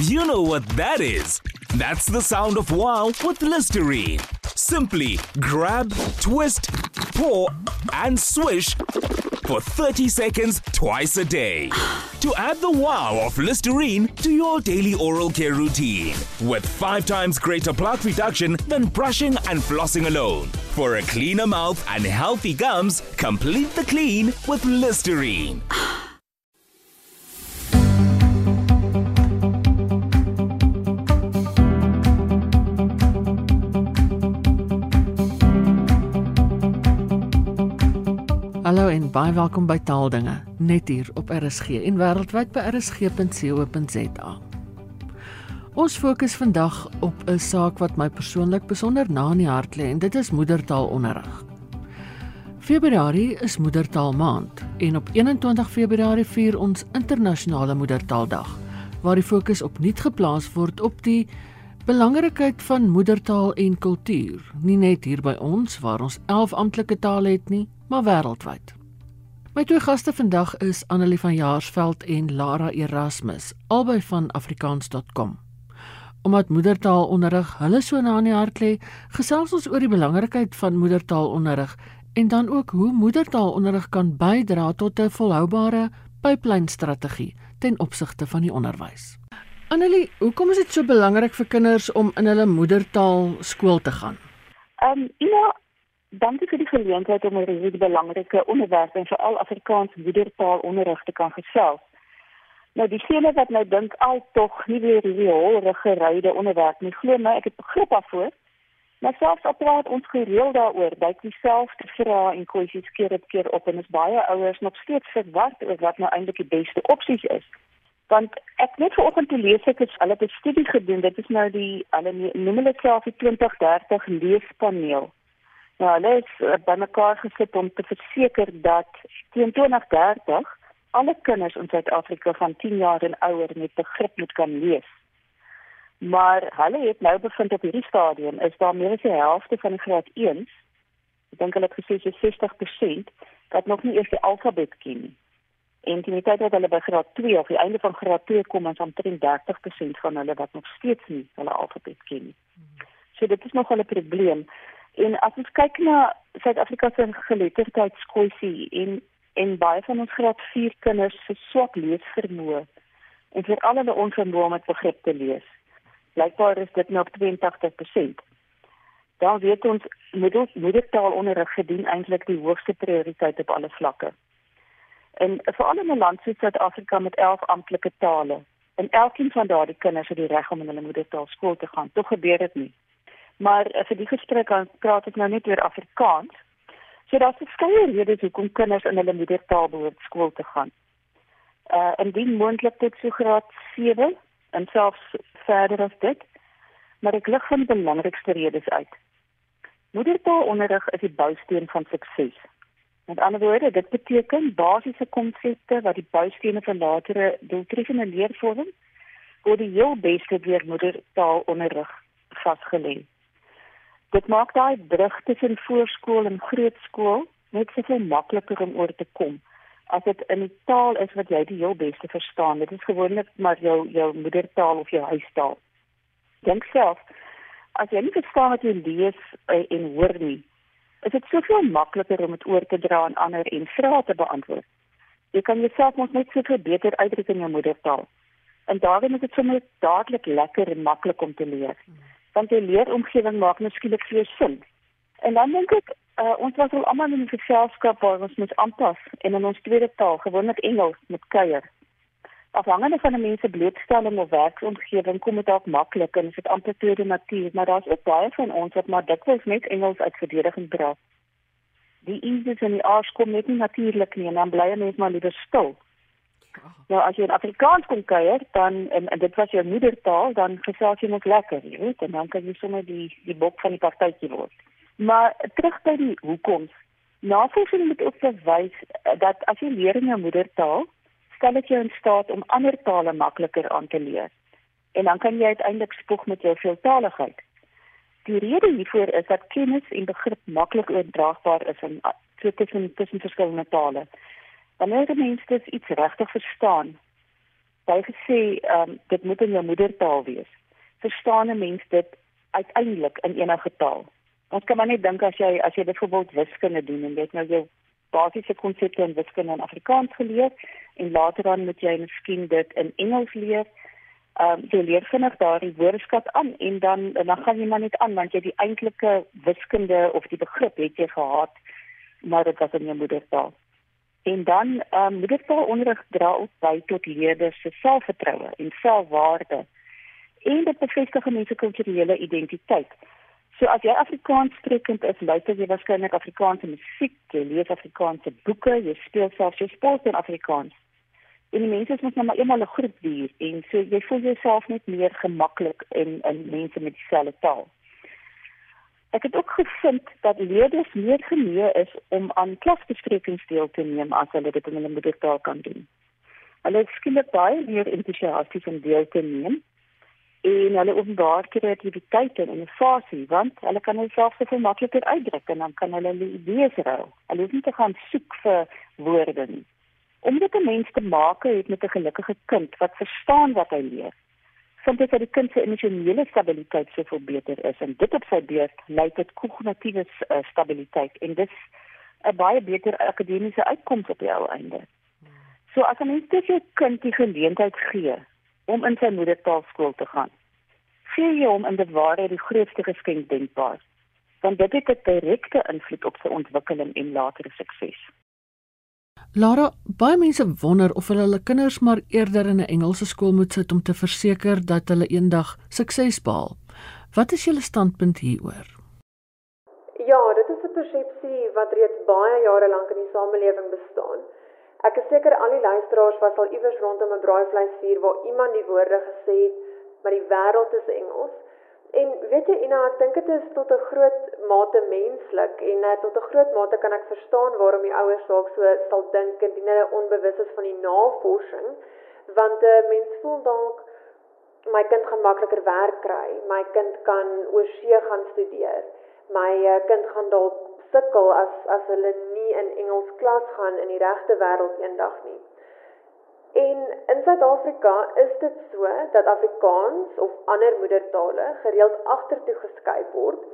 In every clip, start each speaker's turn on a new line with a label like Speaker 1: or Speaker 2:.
Speaker 1: You know what that is. That's the sound of wow with Listerine. Simply grab, twist, pour, and swish for 30 seconds twice a day. To add the wow of Listerine to your daily oral care routine with five times greater plaque reduction than brushing and flossing alone. For a cleaner mouth and healthy gums, complete the clean with Listerine.
Speaker 2: Hallo en baie welkom by Taaldinge, net hier op RSG en wêreldwyd by rsg.co.za. Ons fokus vandag op 'n saak wat my persoonlik besonder na in die hart lê en dit is moedertaalonderrig. Februarie is moedertaalmaand en op 21 Februarie vier ons internasionale moedertaaldag waar die fokus opnuut geplaas word op die belangrikheid van moedertaal en kultuur, nie net hier by ons waar ons 11 amptelike tale het nie, maar wêreldwyd. My twee gaste vandag is Annelie van Jaarsveld en Lara Erasmus, albei van afrikaans.com. Omdat moedertaalonderrig hulle so na in die hart lê, gesels ons oor die belangrikheid van moedertaalonderrig en dan ook hoe moedertaalonderrig kan bydra tot 'n volhoubare pyplynstrategie ten opsigte van die onderwys. Annelie, hoekom is dit so belangrik vir kinders om in hulle moedertaal skool te gaan?
Speaker 3: Ehm um, ja, dankie vir die geleentheid om oor hierdie belangrike onderwerp en veral Afrikaans moedertaalonderrig te kan gesels. Nou die sene wat nou dink al tog nie weer hierdie holrige ryde onderwerp nie. Glo my, ek het begrip daarvoor. Maar selfs al praat ons gereeld daaroor, dat dieselfde vrae en kwessies keer op keer op en is baie ouers nog steeds verward oor wat nou eintlik die beste opsies is. Want ek net vanoggend te lees ek het hulle 'n studie gedoen. Dit is nou die hulle noem hulle self die 2030 leespaneel Nou, hulle is uh, bymekaar gesit om te verseker dat teen 2030 alle kinders in Suid-Afrika van 10 jaar en ouer met begrip moet kan lees. Maar hulle het nou bevind op hierdie stadium is daar meer as die helfte van die graad 1s, ek dink hulle het gesê so 60% wat nog nie eers die alfabet ken nie. En die tyd dat hulle by graad 2 of die einde van graad 2 kom, is omtrent 30% van hulle wat nog steeds nie hulle alfabet ken nie. So dit is nog 'n probleem. En as ons kyk na Suid-Afrika se geletterdheidskwessie en en baie van ons graad 4 kinders se swak leesvermoë en vir al hulle onvermoë om begrip te lees. Blykbaar is dit nou op 82%. Dan weet ons middels moedertaalonderrig gedien eintlik die hoogste prioriteit op alle vlakke. En veral in 'n land soos Suid-Afrika met 11 amptelike tale, en elkeen van daardie kinders het die reg om in hulle moedertaal skool te gaan. Tog gebeur dit nie. Maar uh, vir die gesprek aan praat ek nou net oor Afrikaans. So daar's verskeie redes hoekom kinders in hulle moedertaal behoort skool te gaan. Uh indien moontlik tot so graad 7 en selfs verder as dit. Maar ek lig van die belangrikste redes uit. Moedertaalonderrig is die bousteen van sukses. Met ander woorde, dit beteken basiese konsepte wat die boustene vir latere doeltreffende leervorming word die heel beste deur moedertaalonderrig vasgelê. Dit maak daai brug tussen voorskool en grootskool net soveel makliker om oor te kom as dit in die taal is wat jy die heel beste verstaan. Dit is gewoonlik maar jou jou moedertaal of jou huistaal. Dink self as jy nie verstaan wat jy lees eh, en hoor nie, is dit soveel makliker om dit oor te dra aan ander en vrae te beantwoord. Jy kan jouself mos net soveel beter uitdruk in jou moedertaal. En daarom is dit sommer dadelik lekker en maklik om te leer. Want die leeromgewing maak nou skielik vir jou sin. En dan dink ek uh, ons was al almal in 'n geselskap waar ons moet aanpas en in ons tweede taal, gewoonlik Engels, met kuier. Afhangende van 'n mens se blootstelling of werksomgewing kom dit dalk maklik en dit amper tweede natuur, maar daar's ook baie van ons wat maar dikwels net Engels uit verdediging dra. Die Engels en die Aars kom net nie natuurlik nie en dan bly 'n mens maar liewer stil. Nou as jy in Afrikaans kom kuier, dan en, en dit was jou moedertaal, dan gesels jy net lekker, jy weet, en dan kan jy sommer die die bok van die partytjie word. Maar terug by die hoekoms. Navorsing moet ook bewys eh, dat as jy leer in jou moedertaal, stel dit jou in staat om ander tale makliker aan te leer. En dan kan jy uiteindelik spoeg met jou veeltaligheid. Die rede hiervoor is dat kennis en begrip maklik oordraagbaar is in tussen tussen verskillende tale wanneer die mens dit iets regtig verstaan, baie gesê, ehm um, dit moet in jou moedertaal wees. Verstaan 'n mens dit uiteindelik in enige taal? Ons kan maar net dink as jy as jy byvoorbeeld wiskunde doen en jy het nou jou basiese konsepte in wiskunde in Afrikaans geleer en later dan moet jy miskien dit in Engels leer. Ehm um, jy leer vinnig daardie woordeskat aan en dan en dan gaan jy maar net aan want jy die eintlike wiskunde of die begrip het jy gehad maar dit was in jou moedertaal. En dan ehm um, moedertaalonderrig dra ook by tot leerders se selfvertroue en selfwaarde en dit bevestig 'n mens se kulturele identiteit. So as jy Afrikaans sprekend is, luister jy waarskynlik Afrikaanse musiek, jy lees Afrikaanse boeke, jy speel selfs jou sport in Afrikaans. En die mense is mos nou maar eenmal 'n groep dier en so jy voel jouself net meer gemaklik in in mense met dieselfde taal. Ek het ook gevind dat leerders meer geneig is om aan klasbesprekings deel te neem as hulle dit in hulle moedertaal kan doen. Hulle skielik baie meer entoesiasties om deel te neem en hulle openbaar kreatiwiteit en innovasie want hulle kan hulself so makliker uitdruk en dan kan hulle hulle idees ruil. Hulle hoef nie te gaan soek vir woorde nie. Om dit 'n mens te maak het met 'n gelukkige kind wat verstaan wat hy leer. Vind dit dat die kind se emosionele stabiliteit soveel beter is en dit op sy beurt lei tot kognitiewe uh, stabiliteit en dis 'n baie beter akademiese uitkoms op die ou einde. So as 'n mens dit jou kind die geleentheid gee om in sy moedertaal skool te gaan. Gee jy hom in die ware die grootste geskenk denkbaar, want dit het 'n direkte invloed op sy ontwikkeling en latere sukses.
Speaker 2: Lara, baie mense wonder of hulle hulle kinders maar eerder in 'n Engelse skool moet sit om te verseker dat hulle eendag sukses behaal. Wat is julle standpunt hieroor?
Speaker 4: Ja, dit is 'n persepsie wat reeds baie jare lank in die samelewing bestaan. Ek is seker al die luisteraars was al iewers rondom 'n braaivleisvuur waar iemand die woorde gesê het, maar die wêreld is Engels. En weet jy, Ina, ek dink dit is tot 'n groot mate menslik en uh, tot 'n groot mate kan ek verstaan waarom die ouers dalk so sal dink indien hulle onbewus is van die navorsing, want 'n uh, eh, mens voel dalk my kind gaan makliker werk kry, my kind kan oorsee gaan studeer, my uh, kind gaan dalk sukkel as as hulle nie in Engels klas gaan in die regte wêreld eendag nie. En in Suid-Afrika is dit so dat Afrikaans of ander moedertale gereeld agtertoe geskuif word,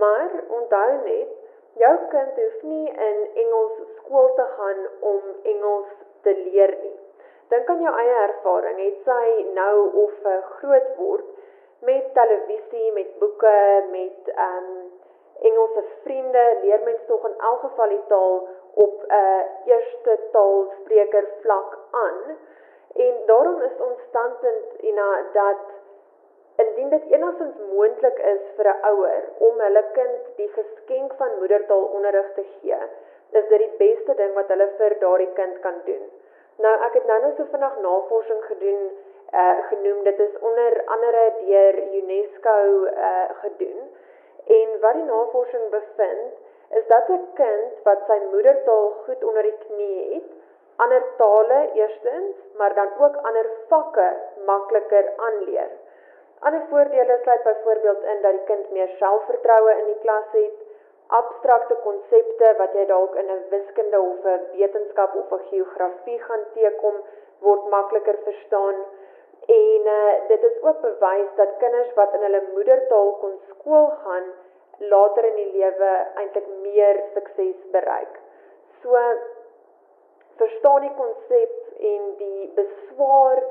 Speaker 4: maar onthou net jou kind hoef nie in Engels skool te gaan om Engels te leer nie. Dink aan jou eie ervaring, het sy nou of groot word met televisie, met boeke, met ehm um, Engelse vriende leer mens tog in elk geval die taal op 'n uh, eerste taalspreker vlak aan. En daarom is ons standpunt Ina dat indien dit enigstens moontlik is vir 'n ouer om hulle kind die geskenk van moedertaalonderrig te gee, is dit die beste ding wat hulle vir daardie kind kan doen. Nou ek het nou net so vinnig navorsing gedoen uh genoem dit is onder andere deur UNESCO uh gedoen En wat die navorsing bevind, is dat 'n kind wat sy moedertaal goed onder die knie het, ander tale eerstens, maar dan ook ander vakke makliker aanleer. Ander voordele sluit byvoorbeeld in dat die kind meer selfvertroue in die klas het, abstrakte konsepte wat jy dalk in 'n wiskunde of 'n wetenskap of 'n geografie gaan teekom, word makliker verstaan. En uh, dit is ook bewys dat kinders wat in hulle moedertaal kon skool gaan, later in die lewe eintlik meer sukses bereik. So verstaan die konsep en die beswaar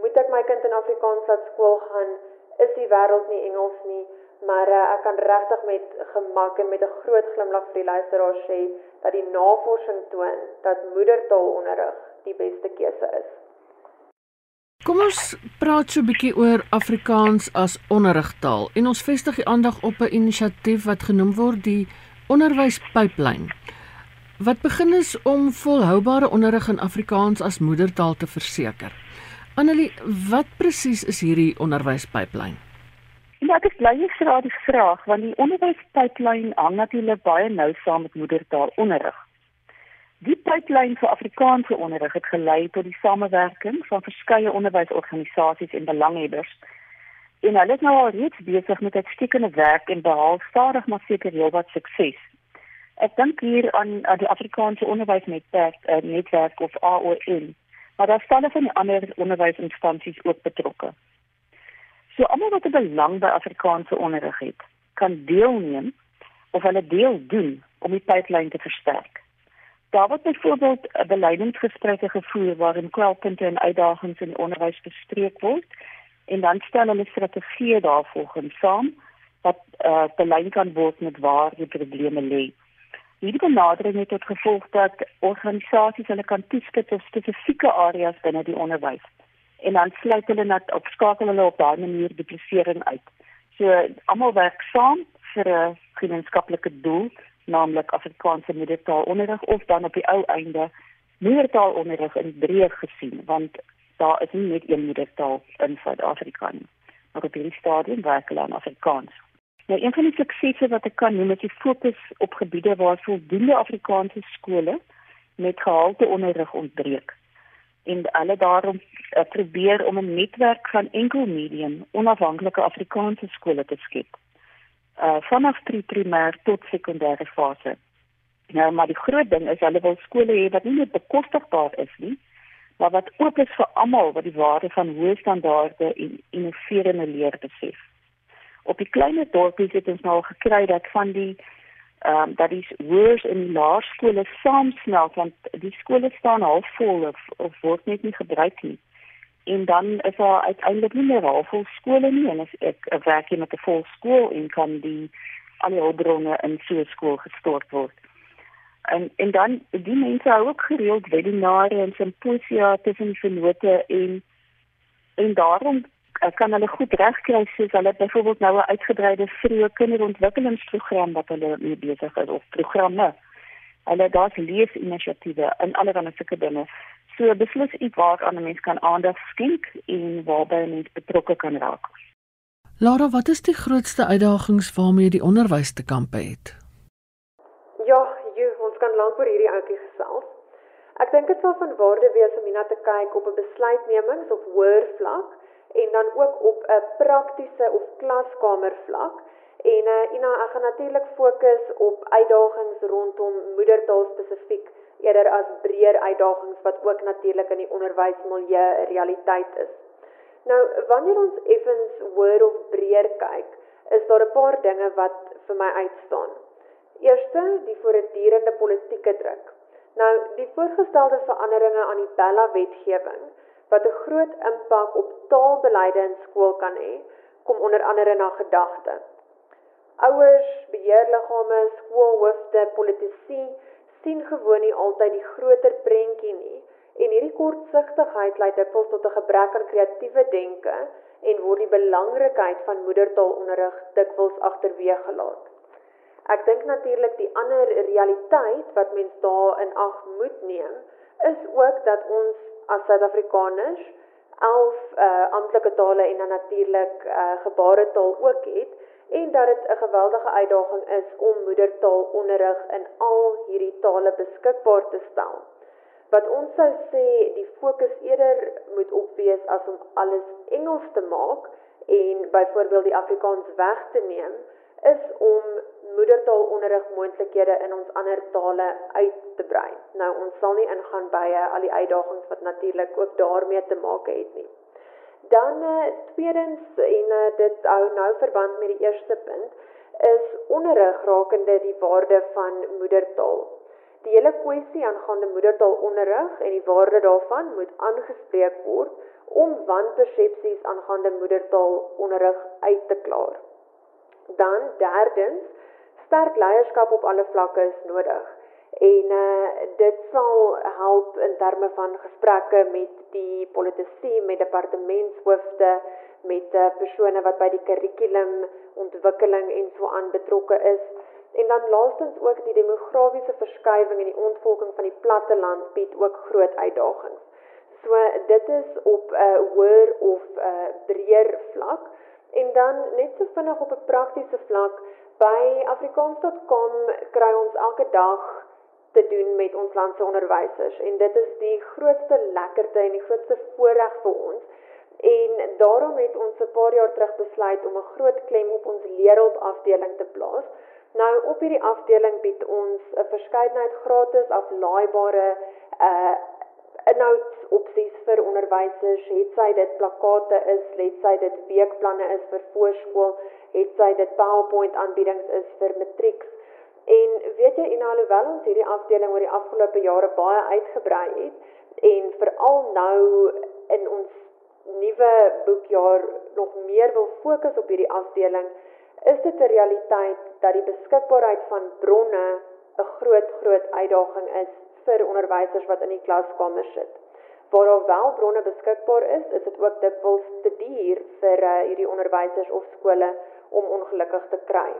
Speaker 4: moet ek my kind in Afrikaans laat skool gaan, is die wêreld nie Engels nie, maar uh, ek kan regtig met gemak en met 'n groot glimlag vir die luisteraars sê dat die navorsing toon dat moedertaalonderrig die beste keuse is.
Speaker 2: Kom ons praat so 'n bietjie oor Afrikaans as onderrigtaal en ons vestig die aandag op 'n inisiatief wat genoem word die onderwyspyplyn. Wat begin is om volhoubare onderrig in Afrikaans as moedertaal te verseker. Annelie, wat presies is hierdie onderwyspyplyn?
Speaker 3: Ja, ek is bly jy vra die vraag want die onderwyspyplyn hang natuurlik baie nou saam met moedertaalonderrig. Die pipeline vir Afrikaanse onderrig het gelei tot die samewerking van verskeie onderwysorganisasies en belanghebbers. En hulle is nou al reeds besig met uitstekende werk en behaal stadig maar seker heelwat sukses. Ek dink hier aan, aan die Afrikaanse onderwysnetwerk uh, netwerk of AON maar daar staan van die ander onderwysinstansies ook betrokke. So almal wat 'n belang by Afrikaanse onderrig het, kan deelneem of hulle deel doen om die pipeline te versterk. Daar word byvoorbeeld 'n beleidingsgesprekke gevoer waarin kwelpunte en uitdagings in onderwys bespreek word en dan stel hulle strategieë daarvolgens saam wat uh, belyn kan word met waar die probleme lê. Hierdie benadering het tot gevolg dat organisasies hulle kan toespits op spesifieke areas binne die onderwys en dan sluit hulle net op skakel hulle op daardie manier die plasering uit. So almal werk saam vir 'n gemeenskaplike doel naamlik Afrikaanse moedertaalonderrig of dan op die ou einde moedertaalonderrig in breë gesien want daar is nie net een moedertaal in Suid-Afrika nie maar op hierdie stadium werk hulle aan Afrikaans. Nou een van die suksese wat ek kan noem is die fokus op gebiede waar voldoende Afrikaanse skole met gehalte onderrig ontbreek en hulle daarom uh, probeer om 'n netwerk van enkel medium onafhanklike Afrikaanse skole te skep uh vanaf primêr tot sekondêre fase. Nou maar die groot ding is hulle wil skole hê wat nie net bekostigbaar is nie, maar wat oop is vir almal wat die waarde van hoë standaarde en innoverende leer besef. Op die kleiner dorpies het ons nou gekry dat van die ehm um, dat die hoërs in die laerskole saamsmelt want die skole staan half vol of, of word net nie gebruik nie en dan is daar uiteindelik nie meer halfvol skole nie en as ek werk hier met 'n vol skool en kan die alle hulpbronne in so 'n skool gestort word. En en dan die mense hou ook gereeld webinare en simposia tussen die vennote en en daarom eh, kan hulle goed regkry soos hulle byvoorbeeld nou 'n uitgebreide vroeë kinderontwikkelingsprogram wat hulle mee besig is of programme. Hulle daar's leesinisiatiewe in allerlei sulke dinge So beslis iets waaraan 'n mens kan aandag skenk en waarby 'n mens betrokke kan raak.
Speaker 2: Lara, wat is die grootste uitdagings waarmee die onderwys te kampe het?
Speaker 4: Ja, jy, ons kan lank oor hierdie ouetjie gesels. Ek dink dit sal van waarde wees om hierna te kyk op 'n besluitnemings of hoër vlak en dan ook op 'n praktiese of klaskamer vlak. En uh, Ina, ek gaan natuurlik fokus op uitdagings rondom moedertaal spesifiek eerder as breër uitdagings wat ook natuurlik in die onderwysmilieu 'n realiteit is. Nou, wanneer ons effens hoër of breër kyk, is daar 'n paar dinge wat vir my uitstaan. Eerste, die voortdurende politieke druk. Nou, die voorgestelde veranderinge aan die Bella wetgewing wat 'n groot impak op taalbeleide in skool kan hê, kom onder andere na gedagte. Ouers, beheerliggame, skoolhoofde, politici sien gewoon nie altyd die groter prentjie nie en hierdie kortsigtigheid lei dikwels tot 'n gebrek aan kreatiewe denke en word die belangrikheid van moedertaalonderrig dikwels agterweeg gelaat. Ek dink natuurlik die ander realiteit wat mens daar in ag moet neem is ook dat ons as Suid-Afrikaners 11 uh, amptelike tale en dan natuurlik uh, gebaretaal ook het en dat dit 'n geweldige uitdaging is om moedertaalonderrig in al hierdie tale beskikbaar te stel. Wat ons sou sê, die fokus eerder moet op wees as om alles Engels te maak en byvoorbeeld die Afrikaans weg te neem, is om moedertaalonderrig moontlikhede in ons ander tale uit te brei. Nou ons sal nie ingaan by uh, al die uitdagings wat natuurlik ook daarmee te maak het nie. Dan uh, tweedens en uh, dit hou nou verband met die eerste punt is onderrig rakende die waarde van moedertaal. Die hele kwessie aangaande moedertaalonderrig en die waarde daarvan moet aangespreek word om wanpersepsies aangaande moedertaalonderrig uit te klaar. Dan derdens, sterk leierskap op alle vlakke is nodig en uh, dit sal help in terme van gesprekke met die politici, met departementshoofde, met uh, persone wat by die kurrikulum ontwikkeling en so aan betrokke is. En dan laastens ook die demografiese verskywing en die ontvolking van die platteland bied ook groot uitdagings. So dit is op 'n uh, hoër of 'n uh, breër vlak en dan net so vinnig op 'n praktiese vlak by afrikaans.com kry ons elke dag te doen met ons land se onderwysers en dit is die grootste lekkerte en die grootste voorreg vir ons. En daarom het ons 'n paar jaar terug besluit om 'n groot klem op ons leerhulp afdeling te plaas. Nou op hierdie afdeling bied ons 'n verskeidenheid gratis aflaaibare uh inhoudsopsies vir onderwysers, het sy dit plakkate is, het sy dit weekplanne is vir voorskool, het sy dit PowerPoint aanbiedings is vir matrieks. En weet jy en alhoewel ons hierdie afdeling oor die afgelope jare baie uitgebrei het en veral nou in ons nuwe boekjaar nog meer wil fokus op hierdie afdeling, is dit 'n realiteit dat die beskikbaarheid van bronne 'n groot groot uitdaging is vir onderwysers wat in die klaskamer sit. Waar daar wel bronne beskikbaar is, is dit ook dikwels te duur vir uh, hierdie onderwysers of skole om ongelukkig te kry.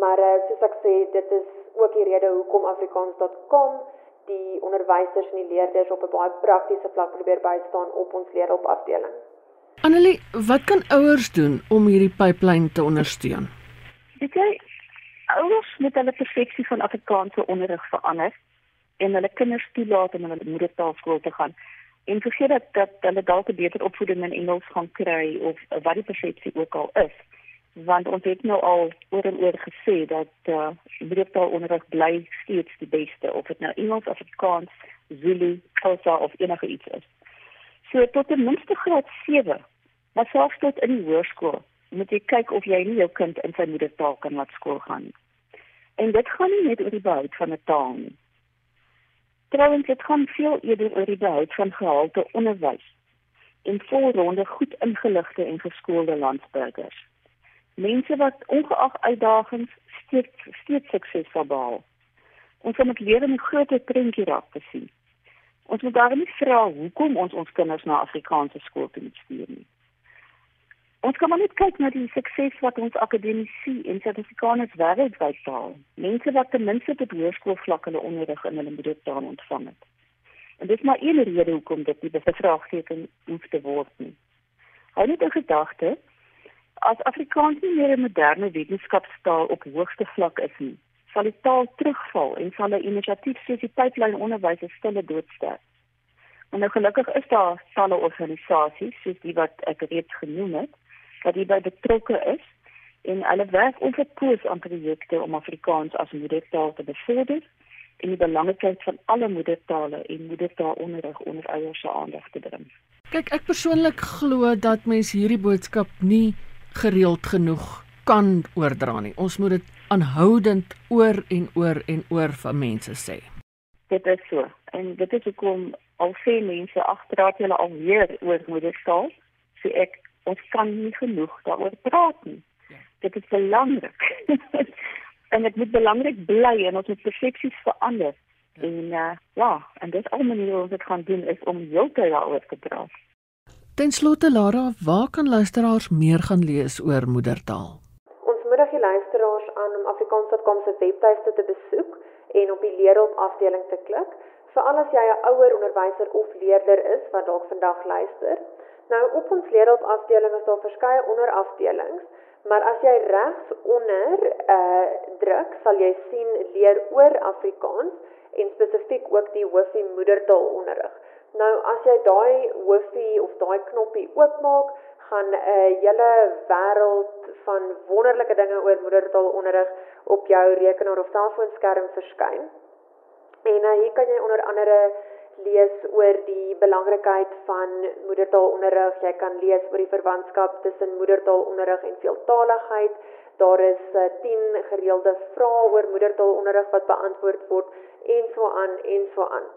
Speaker 4: Maar uh, soos ek sê, dit is ook die rede hoekom afrikaans.com die onderwysers en die leerders op 'n baie praktiese vlak probeer bystaan op ons leerhulp afdeling.
Speaker 2: Annelie, wat kan ouers doen om hierdie pipeline te ondersteun?
Speaker 3: Dit jy ouers moet hulle persepsie van Afrikaanse onderrig verander en hulle kinders toelaat om na hulle moedertaalskool te gaan en vergeet dat dat hulle dalk 'n beter opvoeding in Engels gaan kry of wat die persepsie ook al is want ons het nou al oor en oor gesê dat uh, moedertaalonderrig bly steeds die beste of dit nou Engels Afrikaans, Zulu, Xhosa of enige iets is. So tot ten minste graad 7, maar selfs tot in die hoërskool moet jy kyk of jy nie jou kind in sy moedertaal kan laat skool gaan nie. En dit gaan nie net oor die behoud van 'n taal nie. Trouwens, dit gaan veel eerder oor die behoud van gehalte onderwys en volronde goed ingeligte en geskoolde landsburgers. Mense wat ongeag uitdagings steeds steeds sukses behaal. Ons moet leer om 'n groter prentjie raak te sien. Ons moet daarom nie vra hoekom ons ons kinders na Afrikaanse skool toe moet stuur nie. Ons kan maar net kyk na die sukses wat ons akademici en sertifikaners wêreldwyd behaal. Mense wat ten minste op hoërskoolvlak hulle onderrig in hulle moedertaal ontvang het. En dit is maar een rede hoekom dit nie bevraagteken hoef te word nie. Hou net in gedagte as Afrikaans nie meer 'n moderne wetenskapstaal op hoogste vlak is nie, sal die taal terugval en sal 'n inisiatief soos die pipeline onderwys 'n stille dood sterf. En nou gelukkig is daar talle organisasies soos die wat ek reeds genoem het wat hierby betrokke is en hulle werk onverpoos aan projekte om Afrikaans as moedertaal te bevorder en die belangrikheid van alle moedertale en moedertaalonderrig onder ouers se aandag te bring.
Speaker 2: Kyk, ek persoonlik glo dat mens hierdie boodskap nie gereeld genoeg kan oordra nie. Ons moet dit aanhoudend oor en oor en oor van mense sê.
Speaker 3: Dit is so. En dit is hoekom al sê mense agterraad hulle alweer oor moedertaal. So ek ons kan nie genoeg daaroor praat nie. Ja. Dit is belangrik. en dit moet belangrik bly en ons moet persepsies verander. Ja. En uh, ja, en dit al maniere wat dit gaan doen is om heeltyd daaroor te praat.
Speaker 2: Ten slotte Lara, waar kan luisteraars meer gaan lees oor moedertaal?
Speaker 4: Ons moedig die luisteraars aan om afrikaans.com se webtuiste te besoek en op die leerhulp afdeling te klik. Veral as jy 'n ouer onderwyser of leerder is wat dalk vandag luister, Nou op ons leerhulp afdeling is daar verskeie onderafdelings, maar as jy regs onder uh druk, sal jy sien leer oor Afrikaans en spesifiek ook die hoofie moedertaal onderrig. Nou as jy daai hoofie of daai knoppie oopmaak, gaan 'n uh, hele wêreld van wonderlike dinge oor moedertaal onderrig op jou rekenaar of selfoonskerm verskyn. En uh, hier kan jy onder andere lees oor die belangrikheid van moedertaalonderrig. Jy kan lees oor die verwantskap tussen moedertaalonderrig en veeltaligheid. Daar is 10 uh, eh, gereelde vrae oor moedertaalonderrig wat beantwoord word en so aan en so aan.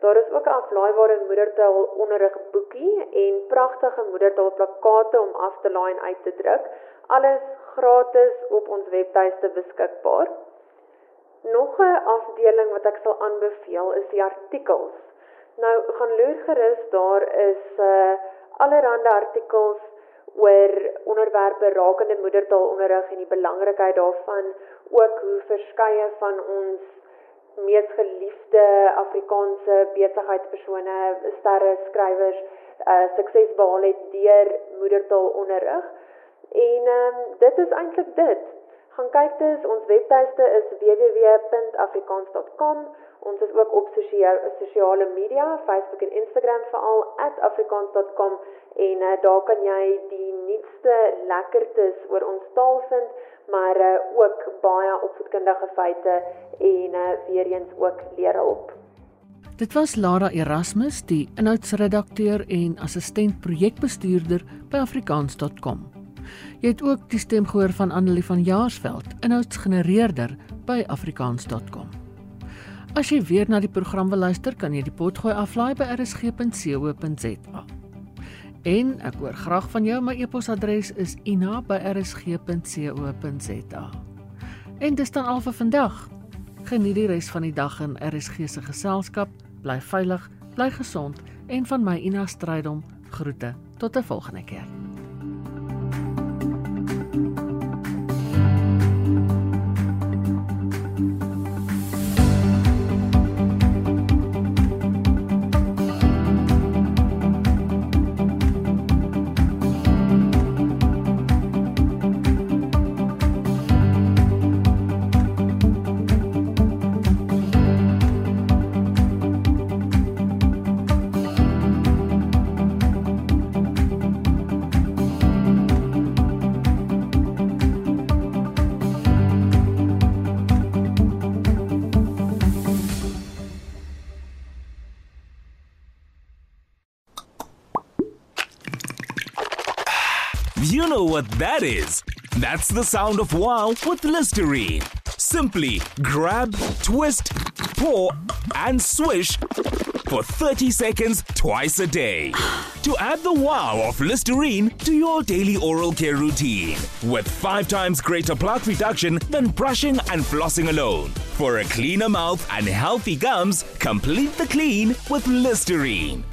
Speaker 4: Daar is ook 'n aflaaibare moedertaalonderrig boekie en pragtige moedertaalplakate om af te laai en uit te druk. Alles gratis op ons webtuiste beskikbaar. Nog 'n afdeling wat ek sal aanbeveel is die artikels. Nou gaan loer gerus, daar is uh allerlei artikels oor onderwerpe rakende moedertaalonderrig en die belangrikheid daarvan, ook hoe verskeie van ons mees geliefde Afrikaanse besigheidspersone, sterre skrywers, uh sukses behaal het deur moedertaalonderrig. En ehm um, dit is eintlik dit. Gaan kyk dis ons webtuiste is www.afrikaans.com. Ons is ook op sosiale media, Facebook en Instagram veral @afrikaans.com en uh, daar kan jy die nuutste lekkertes oor ons taal vind, maar uh, ook baie opvoedkundige feite en uh, weer eens ook leerhulp.
Speaker 2: Dit was Lara Erasmus, die inhoudsredakteur en assistent projekbestuurder by afrikaans.com. Jy het ook die stem gehoor van Annelie van Jaarsveld, inhoudsgenereerder by afrikaans.com. As jy weer na die program wil luister, kan jy die potgooi aflaai by rsg.co.za. En ek hoor graag van jou. My e-posadres is ina@rsg.co.za. En dis dan al vir vandag. Geniet die res van die dag in RSG se geselskap. Bly veilig, bly gesond en van my Ina Strydom groete. Tot 'n volgende keer.
Speaker 1: Know what that is. That's the sound of wow with Listerine. Simply grab, twist, pour, and swish for 30 seconds twice a day. To add the wow of Listerine to your daily oral care routine with five times greater plaque reduction than brushing and flossing alone. For a cleaner mouth and healthy gums, complete the clean with Listerine.